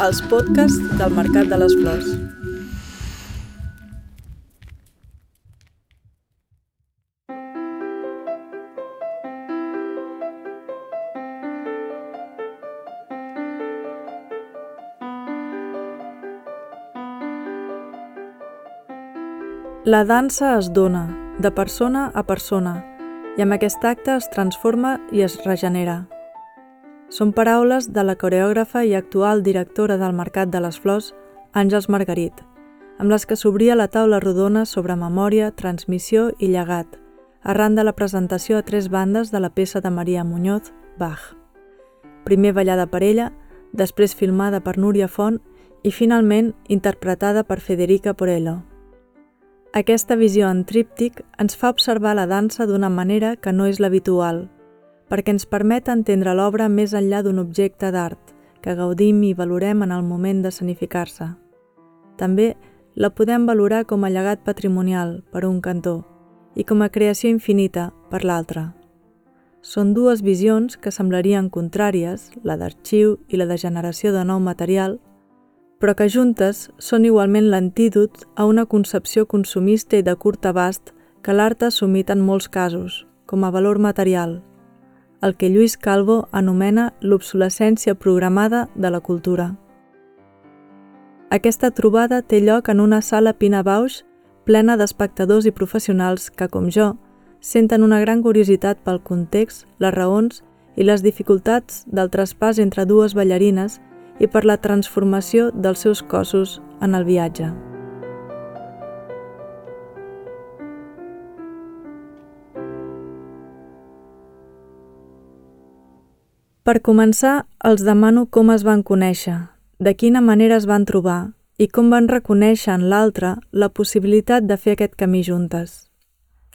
els podcasts del Mercat de les Flors. La dansa es dona, de persona a persona, i amb aquest acte es transforma i es regenera. Són paraules de la coreògrafa i actual directora del Mercat de les Flors, Àngels Margarit, amb les que s'obria la taula rodona sobre memòria, transmissió i llegat, arran de la presentació a tres bandes de la peça de Maria Muñoz, Bach. Primer ballada per ella, després filmada per Núria Font i finalment interpretada per Federica Porello. Aquesta visió en tríptic ens fa observar la dansa d'una manera que no és l'habitual, perquè ens permet entendre l'obra més enllà d'un objecte d'art que gaudim i valorem en el moment de sanificar-se. També la podem valorar com a llegat patrimonial, per un cantó, i com a creació infinita, per l'altre. Són dues visions que semblarien contràries, la d'arxiu i la de generació de nou material, però que juntes són igualment l'antídot a una concepció consumista i de curt abast que l'art ha assumit en molts casos, com a valor material, el que Lluís Calvo anomena l'obsolescència programada de la cultura. Aquesta trobada té lloc en una sala Pina Bausch plena d'espectadors i professionals que, com jo, senten una gran curiositat pel context, les raons i les dificultats del traspàs entre dues ballarines i per la transformació dels seus cossos en el viatge. Per començar, els demano com es van conèixer, de quina manera es van trobar i com van reconèixer en l'altre la possibilitat de fer aquest camí juntes.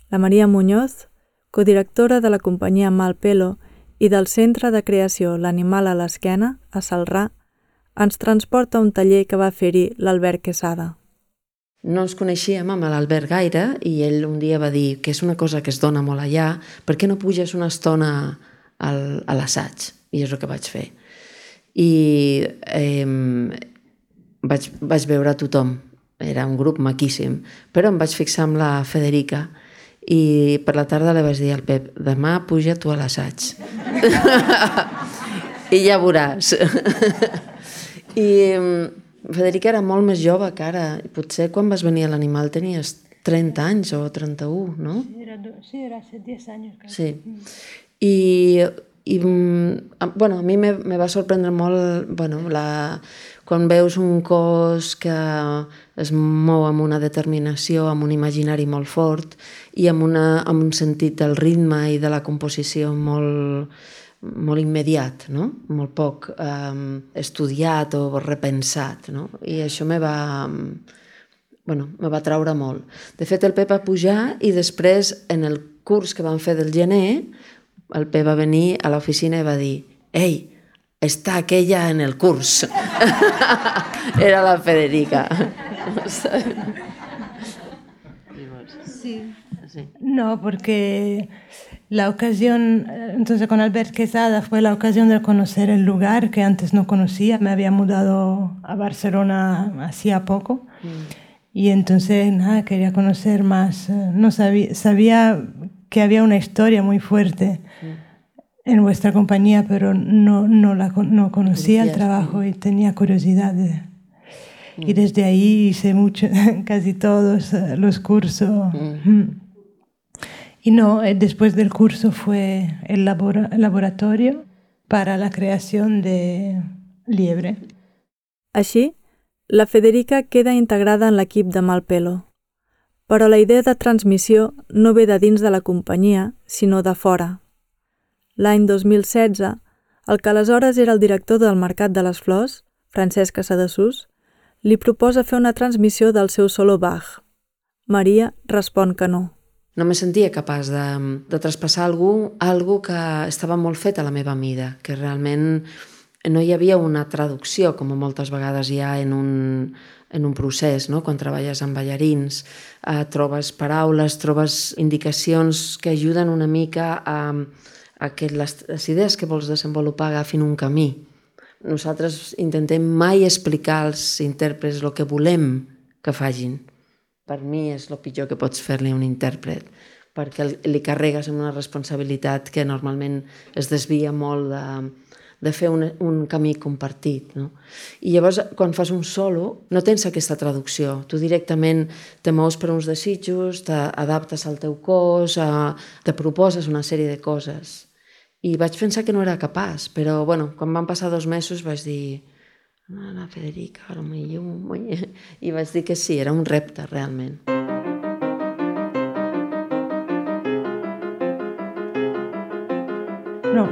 La Maria Muñoz, codirectora de la companyia Malpelo i del Centre de Creació L'Animal a l'Esquena, a Salrà, ens transporta un taller que va fer-hi l'Albert Quesada. No ens coneixíem amb l'Albert gaire i ell un dia va dir que és una cosa que es dona molt allà, per què no puges una estona al, a l'assaig? I és el que vaig fer. I eh, vaig, vaig veure a tothom, era un grup maquíssim, però em vaig fixar amb la Federica i per la tarda li vaig dir al Pep, demà puja tu a l'assaig. I ja veuràs. I mm, Federica era molt més jove que ara. Potser quan vas venir a l'animal tenies 30 anys o 31, no? Sí, era, sí, era hace 10 anys. Casi. Sí. I, i mm, bueno, a mi me, me va sorprendre molt bueno, la, quan veus un cos que es mou amb una determinació, amb un imaginari molt fort i amb, una, amb un sentit del ritme i de la composició molt, molt immediat, no? molt poc eh, estudiat o repensat. No? I això me va, bueno, me va traure molt. De fet, el Pep va pujar i després, en el curs que vam fer del gener, el Pep va venir a l'oficina i va dir «Ei, està aquella en el curs». Era la Federica. Sí. No, porque La ocasión, entonces con Albert Quesada fue la ocasión de conocer el lugar que antes no conocía. Me había mudado a Barcelona hacía poco. Mm. Y entonces, nada, quería conocer más. No sabía, sabía que había una historia muy fuerte mm. en vuestra compañía, pero no, no, la, no conocía el trabajo y tenía curiosidad. De, mm. Y desde ahí hice mucho, casi todos los cursos. Mm. Y no, eh, después del curso fue el, labor el laboratorio para la creación de Liebre. Així, la Federica queda integrada en l'equip de Malpelo. Però la idea de transmissió no ve de dins de la companyia, sinó de fora. L'any 2016, el que aleshores era el director del Mercat de les Flors, Francesc Casadesús, li proposa fer una transmissió del seu solo Bach. Maria respon que no no me sentia capaç de, de traspassar algú, algú que estava molt fet a la meva mida, que realment no hi havia una traducció, com moltes vegades hi ha en un, en un procés, no? quan treballes amb ballarins, eh, trobes paraules, trobes indicacions que ajuden una mica a, a que les, les idees que vols desenvolupar agafin un camí. nosaltres intentem mai explicar als intèrprets el que volem que facin. Per mi és el pitjor que pots fer-li a un intèrpret, perquè li carregues amb una responsabilitat que normalment es desvia molt de, de fer un, un camí compartit. No? I llavors, quan fas un solo, no tens aquesta traducció. Tu directament te mous per uns desitjos, t'adaptes al teu cos, a, te proposes una sèrie de coses. I vaig pensar que no era capaç, però bueno, quan van passar dos mesos vaig dir la Federica, ara millor... I vaig dir que sí, era un repte, realment. No,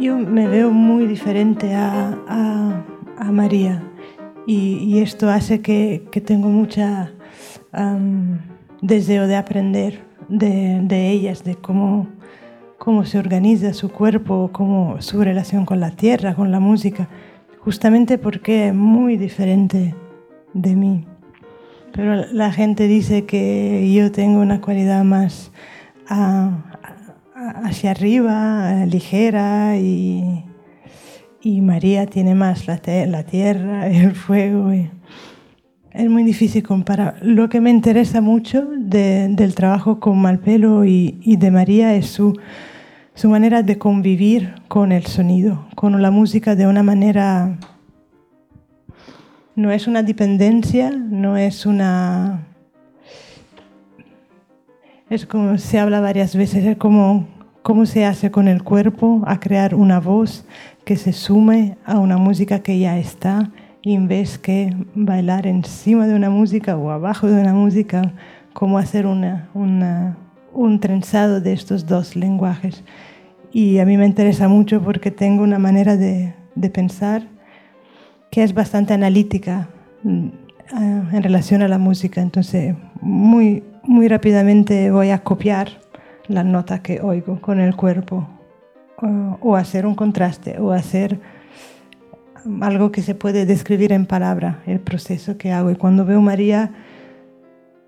yo, me veo muy diferente a, María y, esto hace que, que tengo mucha deseo de aprender de, ellas, de cómo, cómo se organiza su cuerpo, cómo su relación con la tierra, con la música justamente porque es muy diferente de mí. Pero la gente dice que yo tengo una cualidad más hacia arriba, ligera, y, y, María tiene más la, la tierra, el fuego. es muy difícil comparar. Lo que me interesa mucho del trabajo con Malpelo y, y de María es su su manera de convivir con el sonido, con la música de una manera... No es una dependencia, no es una... Es como se habla varias veces, es como cómo se hace con el cuerpo a crear una voz que se sume a una música que ya está y en vez que bailar encima de una música o abajo de una música, cómo hacer una, una, un trenzado de estos dos lenguajes. Y a mí me interesa mucho porque tengo una manera de, de pensar que es bastante analítica mm, en relación a la música. Entonces, muy, muy rápidamente voy a copiar la nota que oigo con el cuerpo o, o hacer un contraste o hacer algo que se puede describir en palabra, el proceso que hago. Y cuando veo María,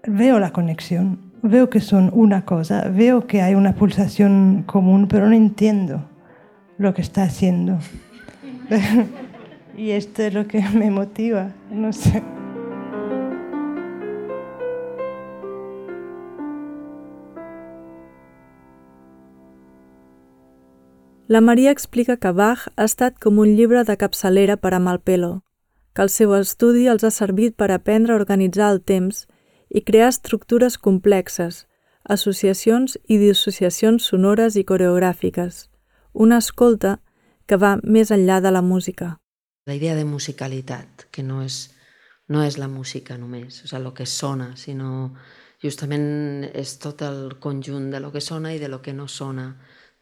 veo la conexión veo que son una cosa, veo que hay una pulsación común, pero no entiendo lo que está haciendo. y esto es lo que me motiva, no sé. La Maria explica que Bach ha estat com un llibre de capçalera per a Malpelo, que el seu estudi els ha servit per aprendre a organitzar el temps i crear estructures complexes, associacions i dissociacions sonores i coreogràfiques, una escolta que va més enllà de la música. La idea de musicalitat, que no és, no és la música només, o sigui, el que sona, sinó justament és tot el conjunt de lo que sona i de lo que no sona,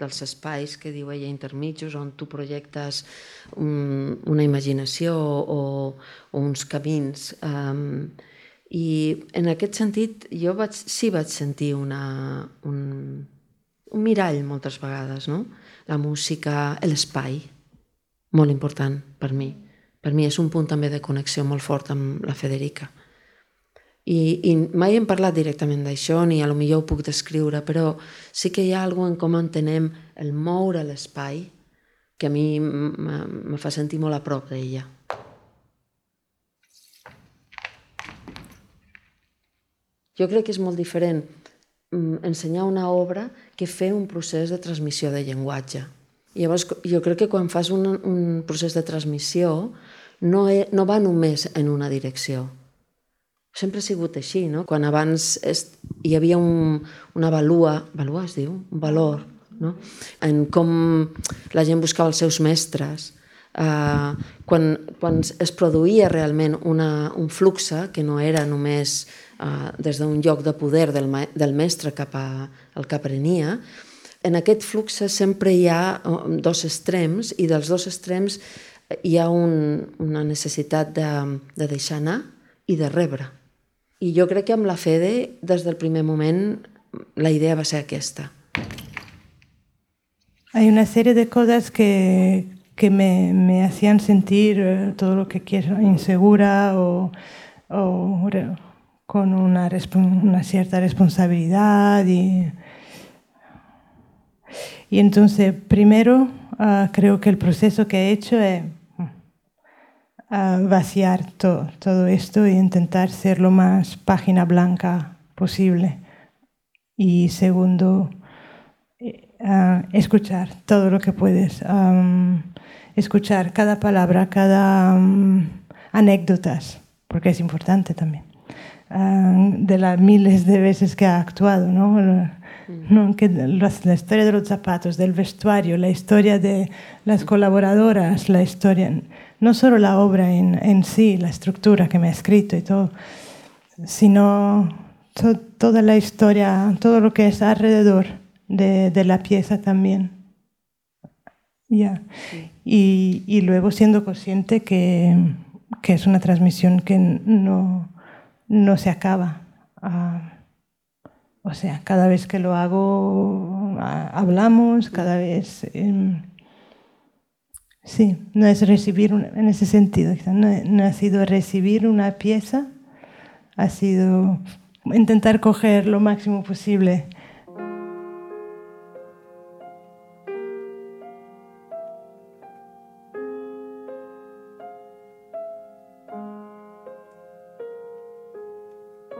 dels espais que diu ella intermitjos on tu projectes un, una imaginació o, o uns camins um, i en aquest sentit jo vaig, sí vaig sentir una, un, un mirall moltes vegades, no? La música, l'espai, molt important per mi. Per mi és un punt també de connexió molt fort amb la Federica. I, i mai hem parlat directament d'això, ni a lo millor ho puc descriure, però sí que hi ha alguna en com entenem el moure l'espai que a mi me fa sentir molt a prop d'ella. Jo crec que és molt diferent mm, ensenyar una obra que fer un procés de transmissió de llenguatge. Llavors, jo crec que quan fas un, un procés de transmissió no, he, no va només en una direcció. Sempre ha sigut així, no? Quan abans es, hi havia un, una valua, valua es diu? Un valor, no? En com la gent buscava els seus mestres, eh, quan, quan es produïa realment una, un fluxe que no era només eh, des d'un lloc de poder del, del mestre cap a, al que aprenia, en aquest flux sempre hi ha eh, dos extrems i dels dos extrems hi ha un, una necessitat de, de deixar anar i de rebre. I jo crec que amb la Fede, des del primer moment, la idea va ser aquesta. Hay una serie de cosas que, que me, me hacían sentir eh, todo lo que quiero, insegura o, o con una, una cierta responsabilidad y, y entonces primero uh, creo que el proceso que he hecho es vaciar todo esto e intentar ser lo más página blanca posible. Y segundo, eh, escuchar todo lo que puedes. escuchar cada palabra, cada um, anécdotas, porque es importante también. de las miles de veces que ha actuado, ¿no? ¿no? Que la historia de los zapatos, del vestuario, la historia de las colaboradoras, la historia, no solo la obra en, en sí, la estructura que me ha escrito y todo, sino to, toda la historia, todo lo que es alrededor de, de la pieza también. Ya. Sí. Y, y, luego siendo consciente que, que, es una transmisión que no, no se acaba. Uh, o sea, cada vez que lo hago, hablamos, cada vez... Eh, sí, no es recibir, una, en ese sentido, no, no, ha sido recibir una pieza, ha sido intentar coger lo máximo posible.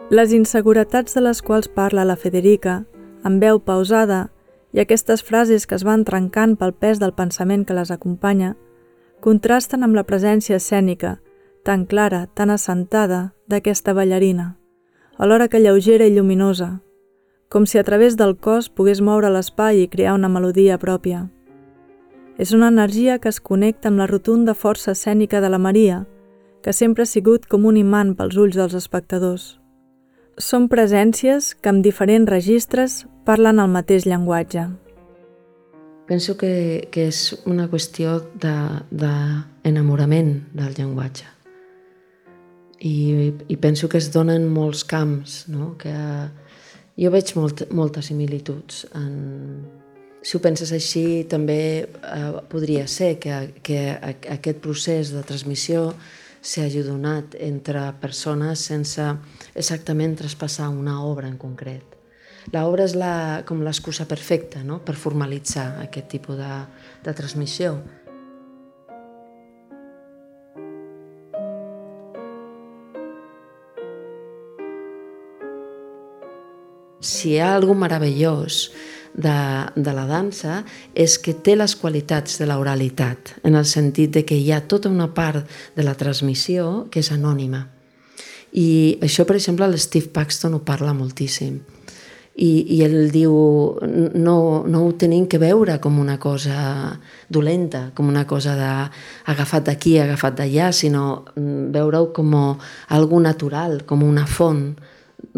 Les inseguretats de les quals parla la Federica, amb veu pausada, i aquestes frases que es van trencant pel pes del pensament que les acompanya, contrasten amb la presència escènica, tan clara, tan assentada, d'aquesta ballarina, alhora que lleugera i lluminosa, com si a través del cos pogués moure l'espai i crear una melodia pròpia. És una energia que es connecta amb la rotunda força escènica de la Maria, que sempre ha sigut com un imant pels ulls dels espectadors són presències que amb diferents registres parlen el mateix llenguatge. Penso que, que és una qüestió d'enamorament de, de del llenguatge. I, I penso que es donen molts camps, no? que jo veig molt, moltes similituds. En, si ho penses així, també eh, podria ser que, que aquest procés de transmissió s'hagi donat entre persones sense exactament traspassar una obra en concret. L'obra és la, com l'excusa perfecta no? per formalitzar aquest tipus de, de transmissió. Si hi ha algun meravellós de, de la dansa és que té les qualitats de l'oralitat, en el sentit de que hi ha tota una part de la transmissió que és anònima. I això, per exemple, l'Steve Paxton ho parla moltíssim. I, i ell diu no, no ho tenim que veure com una cosa dolenta, com una cosa de agafat d'aquí, agafat d'allà, sinó mm, veure-ho com algo natural, com una font,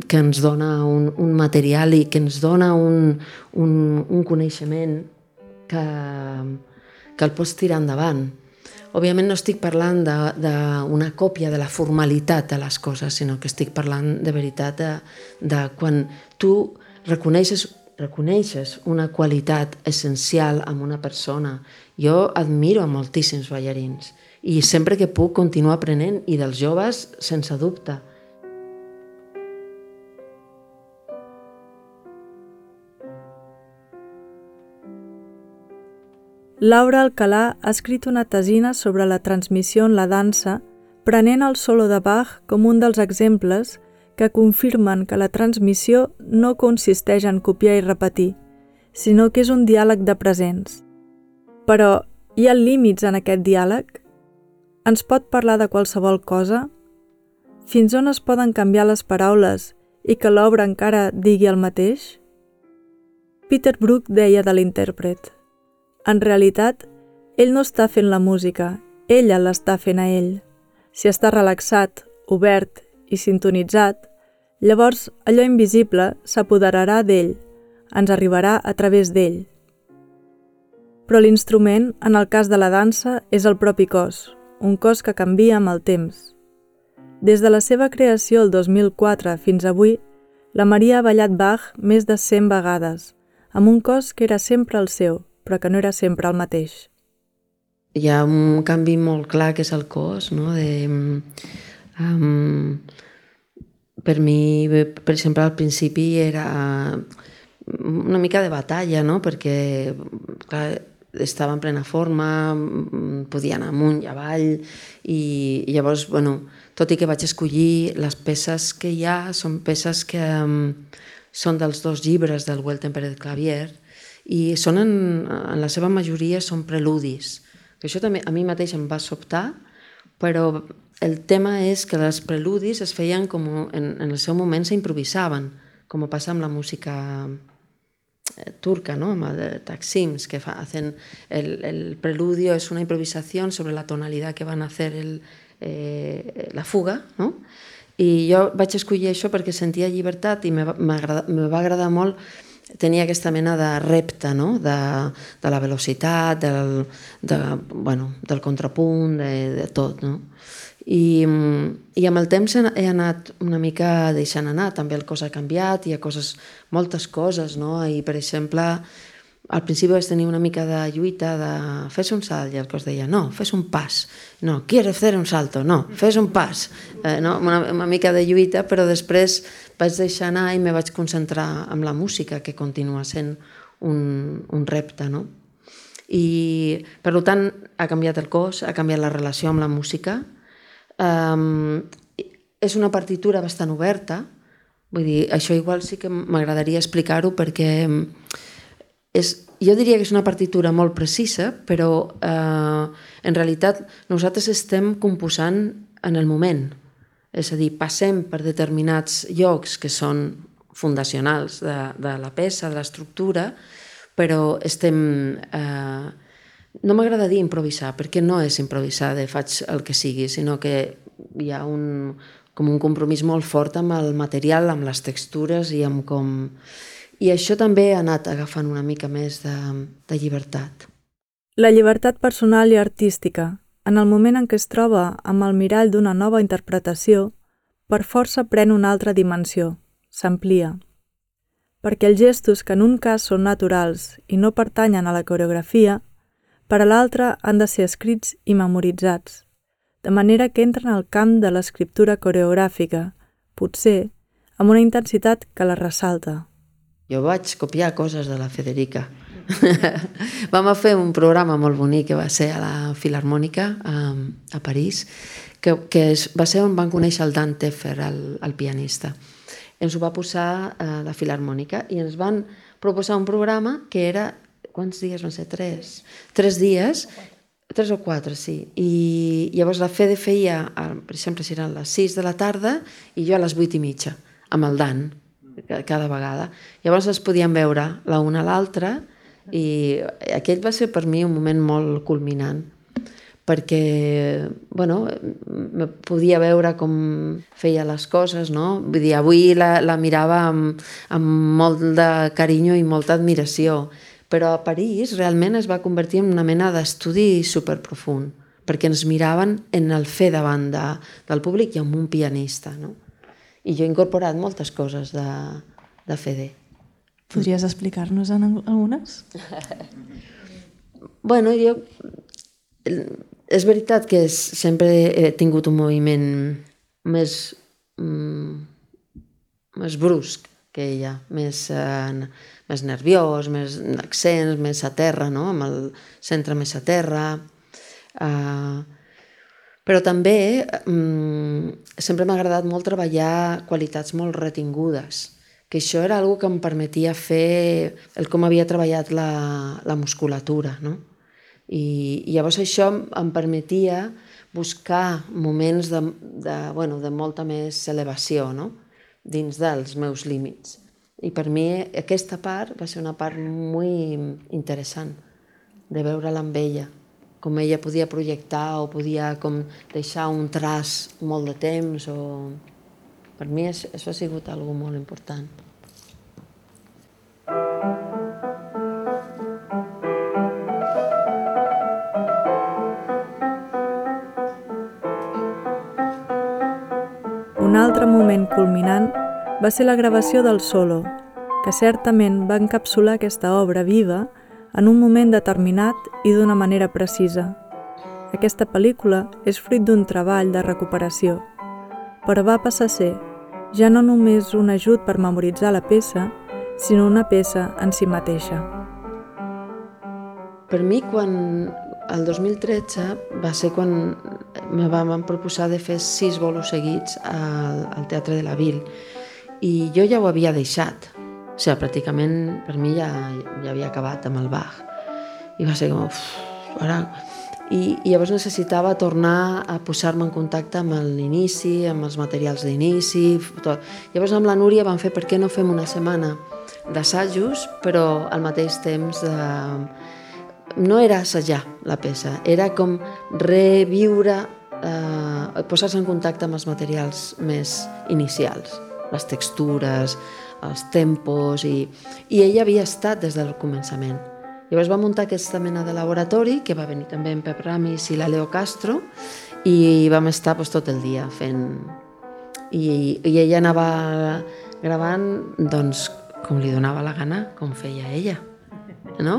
que ens dona un, un material i que ens dona un, un, un coneixement que, que el pots tirar endavant. Òbviament no estic parlant d'una còpia de la formalitat de les coses, sinó que estic parlant de veritat de, de quan tu reconeixes, reconeixes una qualitat essencial en una persona. Jo admiro moltíssims ballarins i sempre que puc continuar aprenent i dels joves sense dubte Laura Alcalà ha escrit una tesina sobre la transmissió en la dansa, prenent el solo de Bach com un dels exemples que confirmen que la transmissió no consisteix en copiar i repetir, sinó que és un diàleg de presents. Però hi ha límits en aquest diàleg? Ens pot parlar de qualsevol cosa? Fins on es poden canviar les paraules i que l'obra encara digui el mateix? Peter Brook deia de l'intèrpret en realitat, ell no està fent la música, ella l'està fent a ell. Si està relaxat, obert i sintonitzat, llavors allò invisible s'apoderarà d'ell, ens arribarà a través d'ell. Però l'instrument, en el cas de la dansa, és el propi cos, un cos que canvia amb el temps. Des de la seva creació el 2004 fins avui, la Maria ha ballat Bach més de 100 vegades, amb un cos que era sempre el seu, però que no era sempre el mateix. Hi ha un canvi molt clar que és el cos, no? De, um, per mi, per exemple, al principi era una mica de batalla, no? perquè clar, estava en plena forma, podia anar amunt i avall, i, llavors, bueno, tot i que vaig escollir les peces que hi ha, són peces que um, són dels dos llibres del Welten Pérez Clavier, i són en, en la seva majoria són preludis. Això també a mi mateix em va sobtar, però el tema és que les preludis es feien com en, en el seu moment s'improvisaven, com passa amb la música eh, turca, ¿no? de Taksims, que hacen el, el, preludio es una improvisación sobre la tonalidad que van a hacer el, eh, la fuga, no? I jo vaig escollir això perquè sentia llibertat i me, me va agradar molt tenia aquesta mena de repte no? de, de la velocitat, del, de, bueno, del contrapunt, de, de tot. No? I, I amb el temps he anat una mica deixant anar, també el cos ha canviat, hi ha coses, moltes coses, no? I, per exemple, al principi vaig tenir una mica de lluita de fes un salt i el cos deia no, fes un pas, no, quieres fer un salto, no, fes un pas, eh, no? una, una mica de lluita, però després vaig deixar anar i me vaig concentrar en la música, que continua sent un, un repte, no? I, per tant, ha canviat el cos, ha canviat la relació amb la música, Um, és una partitura bastant oberta, vull dir, això igual sí que m'agradaria explicar-ho perquè és, jo diria que és una partitura molt precisa, però eh, en realitat nosaltres estem composant en el moment. És a dir, passem per determinats llocs que són fundacionals de, de la peça, de l'estructura, però estem eh, no m'agrada dir improvisar, perquè no és improvisar de faig el que sigui, sinó que hi ha un, com un compromís molt fort amb el material, amb les textures i amb com... I això també ha anat agafant una mica més de, de llibertat. La llibertat personal i artística, en el moment en què es troba amb el mirall d'una nova interpretació, per força pren una altra dimensió, s'amplia. Perquè els gestos que en un cas són naturals i no pertanyen a la coreografia, per a l'altre han de ser escrits i memoritzats, de manera que entren al camp de l'escriptura coreogràfica, potser amb una intensitat que la ressalta. Jo vaig copiar coses de la Federica. Vam fer un programa molt bonic que va ser a la Filarmònica a, a París, que, que es, va ser on van conèixer el Dan Teffer, el, el pianista. Ens ho va posar a la Filarmònica i ens van proposar un programa que era quants dies van ser? Tres. Tres dies, tres o quatre, sí. I llavors la Fede feia, per exemple, si eren les sis de la tarda i jo a les vuit i mitja, amb el Dan, cada vegada. Llavors es podien veure la una a l'altra i aquell va ser per mi un moment molt culminant perquè bueno, podia veure com feia les coses, no? Vull dir, avui la, la mirava amb, amb molt de carinyo i molta admiració però a París realment es va convertir en una mena d'estudi superprofund, perquè ens miraven en el fer davant de, del públic i amb un pianista. No? I jo he incorporat moltes coses de, de Fede. Podries explicar-nos en algunes? bueno, jo... És veritat que sempre he tingut un moviment més, mm, més brusc que ella, més, eh, més nerviós, més accents, més a terra, no? amb el centre més a terra. Eh, però també mm, sempre m'ha agradat molt treballar qualitats molt retingudes, que això era algo que em permetia fer el com havia treballat la, la musculatura. No? I, I llavors això em permetia buscar moments de, de, bueno, de molta més elevació no? dins dels meus límits. I per mi aquesta part va ser una part molt interessant de veure-la amb ella, com ella podia projectar o podia com deixar un traç molt de temps o... Per mi això, ha sigut algo molt important. Un altre moment culminant va ser la gravació del solo, que certament va encapsular aquesta obra viva en un moment determinat i d'una manera precisa. Aquesta pel·lícula és fruit d'un treball de recuperació, però va passar a ser ja no només un ajut per memoritzar la peça, sinó una peça en si mateixa. per mi, quan el 2013 va ser quan me van proposar de fer sis bolos seguits al, al Teatre de la Vil i jo ja ho havia deixat. O sigui, pràcticament per mi ja, ja havia acabat amb el Bach. I va ser com, uf, ara i, i llavors necessitava tornar a posar-me en contacte amb l'inici, amb els materials d'inici, tot. Llavors amb la Núria vam fer per què no fem una setmana d'assajos, però al mateix temps de... no era assajar la peça, era com reviure, eh, posar-se en contacte amb els materials més inicials, les textures, els tempos, i, i ella havia estat des del començament Llavors va muntar aquesta mena de laboratori, que va venir també en Pep Ramis i la Leo Castro, i vam estar pues, tot el dia fent... I, I ella anava gravant doncs, com li donava la gana, com feia ella. No?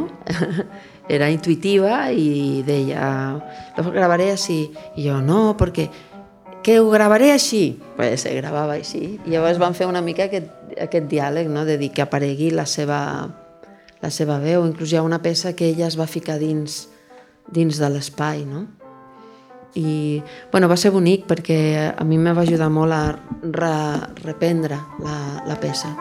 Era intuitiva i deia, lo gravaré així. I jo, no, perquè que ho gravaré així. Pues se gravava així. I llavors van fer una mica aquest, aquest diàleg, no? de dir que aparegui la seva, la seva veu, inclús hi ha una peça que ella es va ficar dins, dins de l'espai, no? I bueno, va ser bonic perquè a mi me va ajudar molt a re, reprendre la, la peça.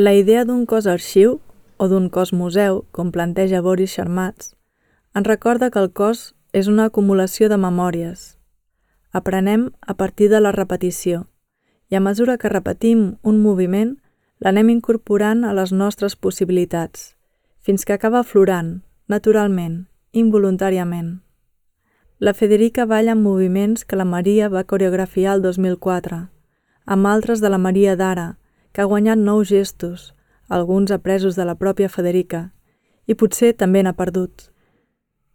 La idea d'un cos arxiu o d'un cos museu, com planteja Boris Charmatz, ens recorda que el cos és una acumulació de memòries. Aprenem a partir de la repetició i a mesura que repetim un moviment l'anem incorporant a les nostres possibilitats, fins que acaba florant, naturalment, involuntàriament. La Federica balla en moviments que la Maria va coreografiar el 2004, amb altres de la Maria d'ara, que ha guanyat nous gestos, alguns apresos de la pròpia Federica, i potser també n'ha perdut.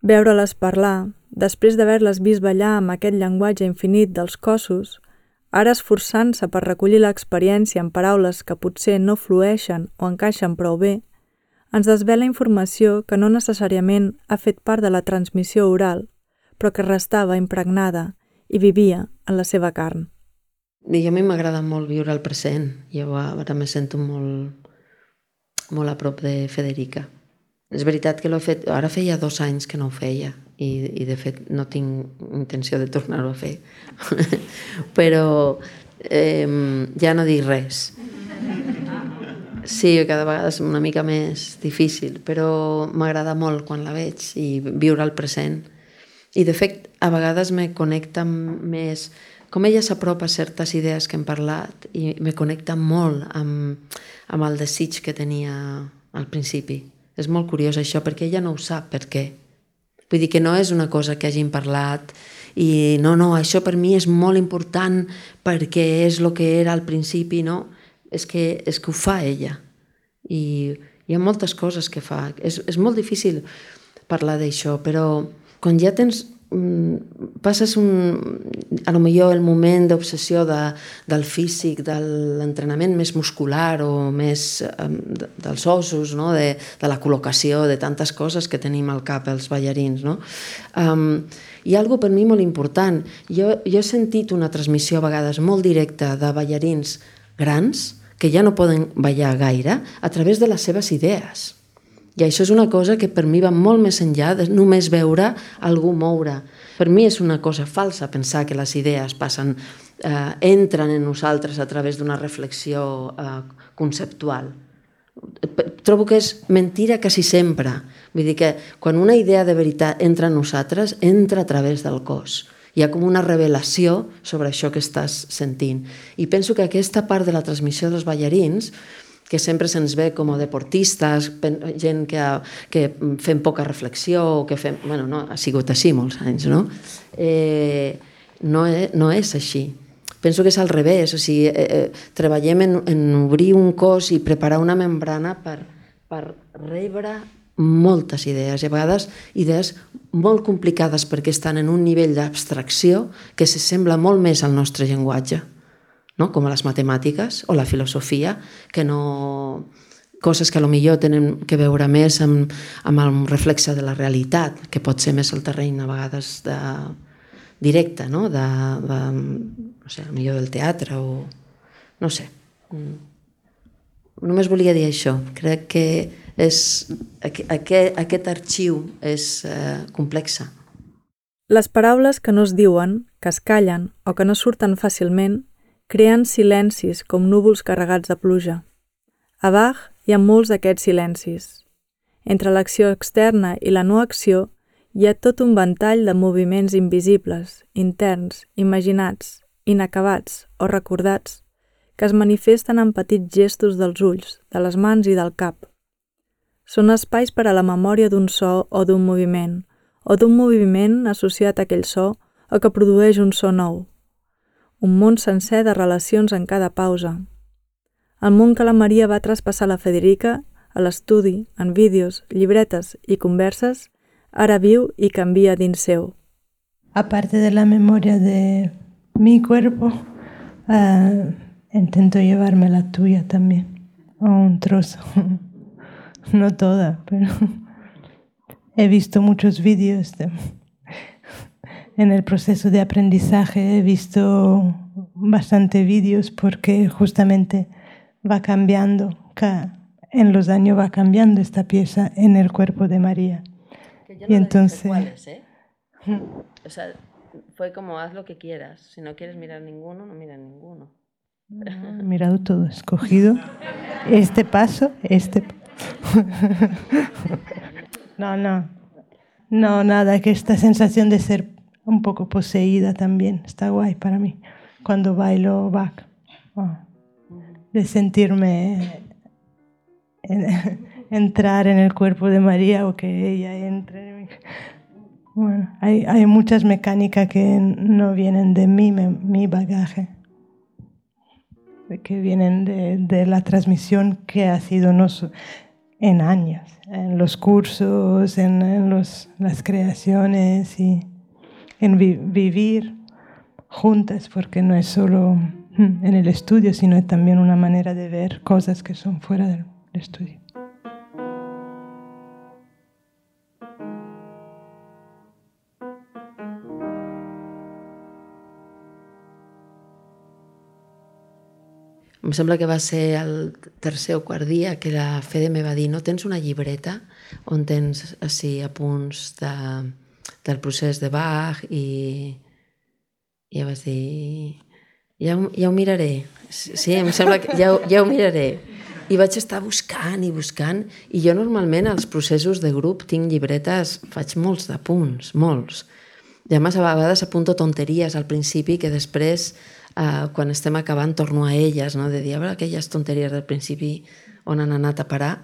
Veure-les parlar, després d'haver-les vist ballar amb aquest llenguatge infinit dels cossos, ara esforçant-se per recollir l'experiència en paraules que potser no flueixen o encaixen prou bé, ens desvela informació que no necessàriament ha fet part de la transmissió oral, però que restava impregnada i vivia en la seva carn. I a mi m'agrada molt viure el present. Jo ara me sento molt, molt a prop de Federica. És veritat que l'he fet... Ara feia dos anys que no ho feia i, i de fet no tinc intenció de tornar-ho a fer. Però eh, ja no dic res. Sí, cada vegada és una mica més difícil, però m'agrada molt quan la veig i viure el present. I de fet, a vegades me connecta més com ella s'apropa a certes idees que hem parlat i me connecta molt amb, amb el desig que tenia al principi. És molt curiós això, perquè ella no ho sap per què. Vull dir que no és una cosa que hagin parlat i no, no, això per mi és molt important perquè és el que era al principi, no? És que, és que ho fa ella. I hi ha moltes coses que fa. És, és molt difícil parlar d'això, però quan ja tens passes un, a lo millor el moment d'obsessió de, del físic, de l'entrenament més muscular o més de, dels ossos, no? de, de la col·locació, de tantes coses que tenim al cap els ballarins. No? Um, hi ha alguna per mi molt important. Jo, jo he sentit una transmissió a vegades molt directa de ballarins grans que ja no poden ballar gaire a través de les seves idees. I això és una cosa que per mi va molt més enllà de només veure algú moure. Per mi és una cosa falsa pensar que les idees passen, eh, entren en nosaltres a través d'una reflexió eh, conceptual. Trobo que és mentira quasi sempre. Vull dir que quan una idea de veritat entra en nosaltres, entra a través del cos. Hi ha com una revelació sobre això que estàs sentint. I penso que aquesta part de la transmissió dels ballarins que sempre se'ns ve com a deportistes, gent que, que fem poca reflexió, o que fem... Bueno, no, ha sigut així molts anys, no? Eh, no, és, no és així. Penso que és al revés, o sigui, eh, eh, treballem en, en obrir un cos i preparar una membrana per, per rebre moltes idees, i a vegades idees molt complicades perquè estan en un nivell d'abstracció que s'assembla molt més al nostre llenguatge no? com a les matemàtiques o la filosofia, que no coses que millor tenen que veure més amb, amb el reflexe de la realitat, que pot ser més el terreny a vegades de, directe, no? de, de no sé, millor del teatre o no sé. Mm. Només volia dir això. Crec que és, aquest, aquest arxiu és eh, complexa. Les paraules que no es diuen, que es callen o que no surten fàcilment creen silencis com núvols carregats de pluja. A Bach hi ha molts d'aquests silencis. Entre l'acció externa i la no acció hi ha tot un ventall de moviments invisibles, interns, imaginats, inacabats o recordats, que es manifesten en petits gestos dels ulls, de les mans i del cap. Són espais per a la memòria d'un so o d'un moviment, o d'un moviment associat a aquell so o que produeix un so nou un món sencer de relacions en cada pausa. El món que la Maria va traspassar a la Federica, a l'estudi, en vídeos, llibretes i converses, ara viu i canvia dins seu. Aparte de la memoria de mi cuerpo, uh, intento llevarme la tuya también, o un trozo. no toda, pero he visto muchos vídeos de en el proceso de aprendizaje he visto bastante vídeos porque justamente va cambiando, en los años va cambiando esta pieza en el cuerpo de María. y entonces... ¿eh? O sea, fue como haz lo que quieras. Si no quieres mirar ninguno, no mira ninguno. he mirado todo, escogido este paso, este. no, no, no, nada, que esta sensación de ser un poco poseída también. Está guay para mí cuando bailo back. Oh, de sentirme entrar en el cuerpo de María o que ella entre en Bueno, hay, hay muchas mecánicas que no vienen de mí, mi bagaje, que vienen de, la transmisión que ha sido no, en años, en los cursos, en, las creaciones y en vi vivir juntas, porque no es solo en el estudio, sino también una manera de ver cosas que son fuera del estudio. Em sembla que va ser el tercer o quart dia que la Fede me va dir no tens una llibreta on tens així apunts de, del procés de Bach i, i ja vaig dir ja, ja ho miraré. Sí, em sembla que ja, ja ho miraré. I vaig estar buscant i buscant i jo normalment als processos de grup tinc llibretes, faig molts de punts, molts. I a més a vegades apunto tonteries al principi que després eh, quan estem acabant torno a elles no? de dir, aquelles tonteries del principi on han anat a parar.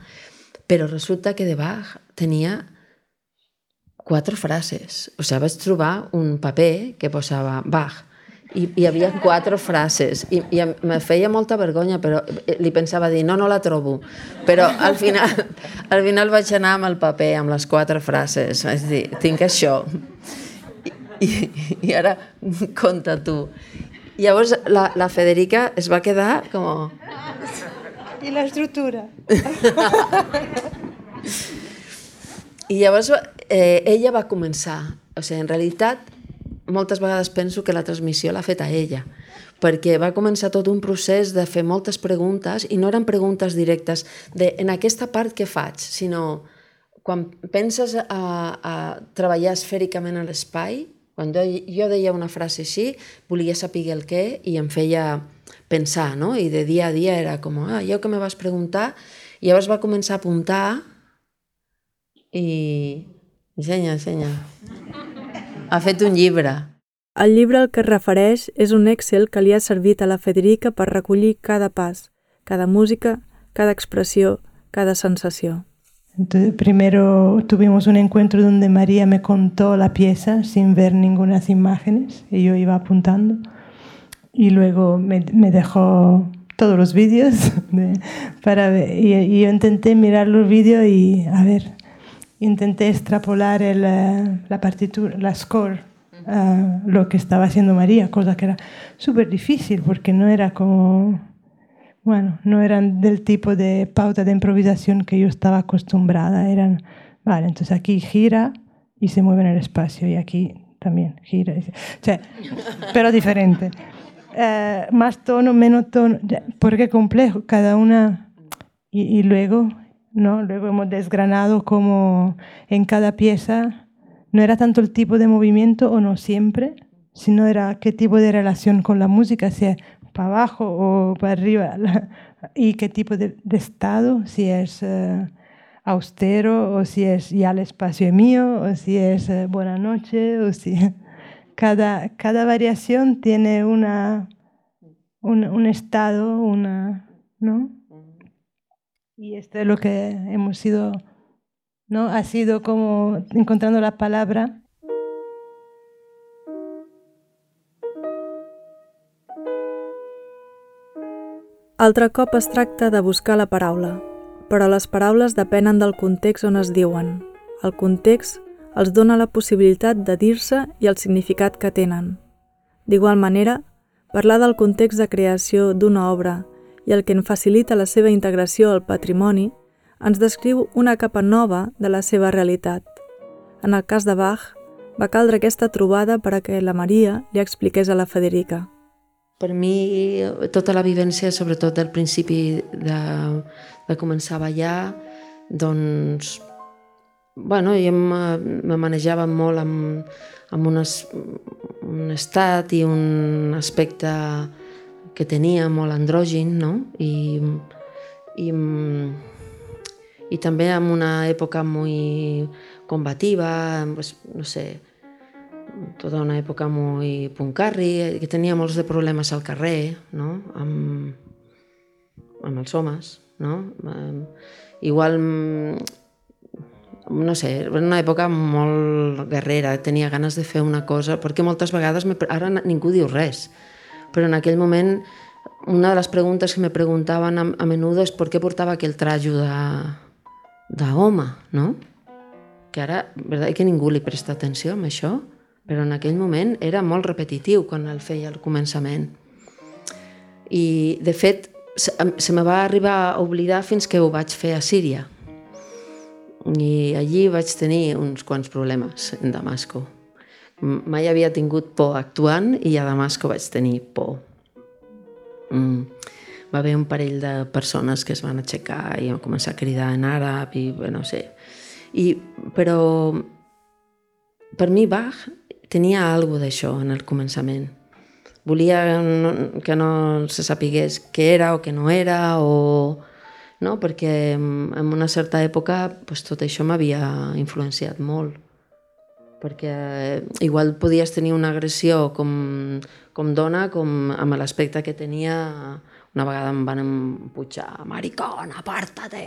Però resulta que de Bach tenia quatre frases. O sigui, vaig trobar un paper que posava Bach i hi havia quatre frases i, i me feia molta vergonya però li pensava dir no, no la trobo però al final, al final vaig anar amb el paper amb les quatre frases vaig dir, tinc això i, i, i ara conta tu. Llavors la, la Federica es va quedar com i l'estructura. I llavors eh, ella va començar. O sigui, en realitat, moltes vegades penso que la transmissió l'ha fet a ella, perquè va començar tot un procés de fer moltes preguntes i no eren preguntes directes de en aquesta part què faig, sinó quan penses a, a treballar esfèricament a l'espai, quan jo, jo deia una frase així, volia saber el què i em feia pensar, no? I de dia a dia era com, ah, jo que me vas preguntar, i llavors va començar a apuntar i Ensenya, ensenya. Ha fet un llibre. El llibre al que es refereix és un Excel que li ha servit a la Federica per recollir cada pas, cada música, cada expresión, cada sensación. Entonces, primero tuvimos un encuentro donde María me contó la pieza sin ver ninguna imágenes y yo iba apuntando. Y luego me, me dejó todos los vídeos para ver, y, yo intenté mirar los vídeos y a ver, intenté extrapolar eh, la partitura, la score, a lo que estaba haciendo María, cosa que era súper difícil porque no era como bueno, no eran del tipo de pauta de improvisación que yo estaba acostumbrada. Eran, vale, entonces aquí gira y se mueve en el espacio y aquí también gira. O sea, pero diferente. Eh, más tono, menos tono, porque complejo, cada una. Y, y, luego, ¿no? Luego hemos desgranado como en cada pieza no era tanto el tipo de movimiento o no siempre, sino era qué tipo de relación con la música, si para abajo o para arriba y qué tipo de, estado, si es eh, austero o si es ya el espacio es mío o si es eh, buena noche o si cada, cada variación tiene una, un, estado, una, ¿no? Y esto es lo que hemos sido, ¿no? Ha sido como encontrando la palabra Altre cop es tracta de buscar la paraula, però les paraules depenen del context on es diuen. El context els dona la possibilitat de dir-se i el significat que tenen. D'igual manera, parlar del context de creació d'una obra i el que en facilita la seva integració al patrimoni ens descriu una capa nova de la seva realitat. En el cas de Bach, va caldre aquesta trobada per a que la Maria li expliqués a la Federica. Per mi, tota la vivència, sobretot del principi de, de començar a ballar, doncs, bueno, jo me manejava molt amb, amb un, es, un estat i un aspecte que tenia molt andrògin, no? I, i, i també en una època molt combativa, pues, no sé, tota una època molt puncarri, que tenia molts de problemes al carrer, no? amb, amb els homes. No? Igual, no sé, era una època molt guerrera, tenia ganes de fer una cosa, perquè moltes vegades, ara ningú diu res, però en aquell moment una de les preguntes que me preguntaven a, a menudo és per què portava aquell trajo d'home, no? Que ara, verdad que ningú li presta atenció a això? però en aquell moment era molt repetitiu quan el feia al començament. I, de fet, se, se me va arribar a oblidar fins que ho vaig fer a Síria. I allí vaig tenir uns quants problemes en Damasco. Mai havia tingut por actuant i a Damasco vaig tenir por. Mm. Va haver un parell de persones que es van aixecar i van començar a cridar en àrab i, no sé. I, però per mi Bach tenia alguna d'això en el començament. Volia que no se sapigués què era o què no era, o... no? perquè en una certa època pues, tot això m'havia influenciat molt perquè igual podies tenir una agressió com, com dona, com amb l'aspecte que tenia una vegada em van empujar maricón, apártate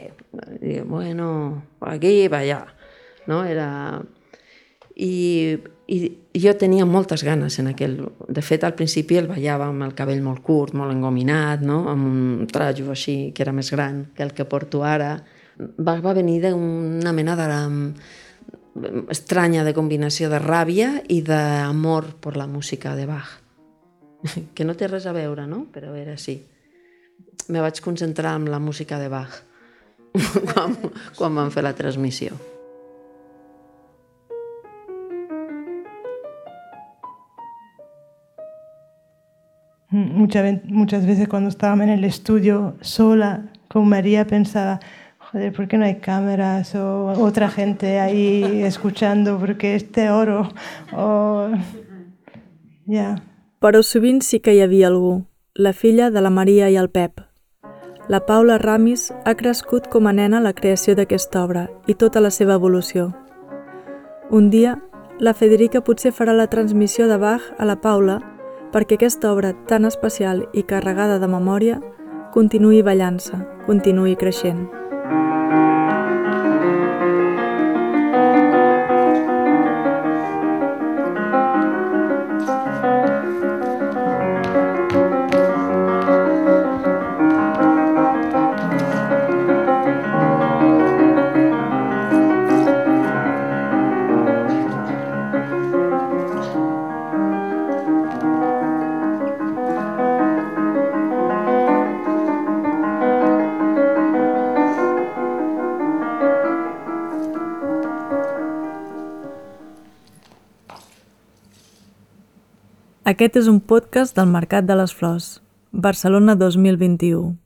i bueno, aquí, va allà no? era i, i jo tenia moltes ganes en aquell... De fet, al principi el ballava amb el cabell molt curt, molt engominat, no? amb un trajo així que era més gran que el que porto ara. Va, va venir d'una mena de estranya de combinació de ràbia i d'amor per la música de Bach, que no té res a no? però era així. Me vaig concentrar en la música de Bach quan, quan vam la transmissió. Muchas veces cuando estábamos en el estudio sola con María pensaba, joder, ¿por qué no hay cámaras o otra gente ahí escuchando? Porque este oro o... Ja. Però sovint sí que hi havia algú, la filla de la Maria i el Pep. La Paula Ramis ha crescut com a nena la creació d'aquesta obra i tota la seva evolució. Un dia, la Federica potser farà la transmissió de Bach a la Paula perquè aquesta obra tan especial i carregada de memòria continuï ballant-se, continuï creixent. Thank you. Aquest és un podcast del Mercat de les Flors, Barcelona 2021.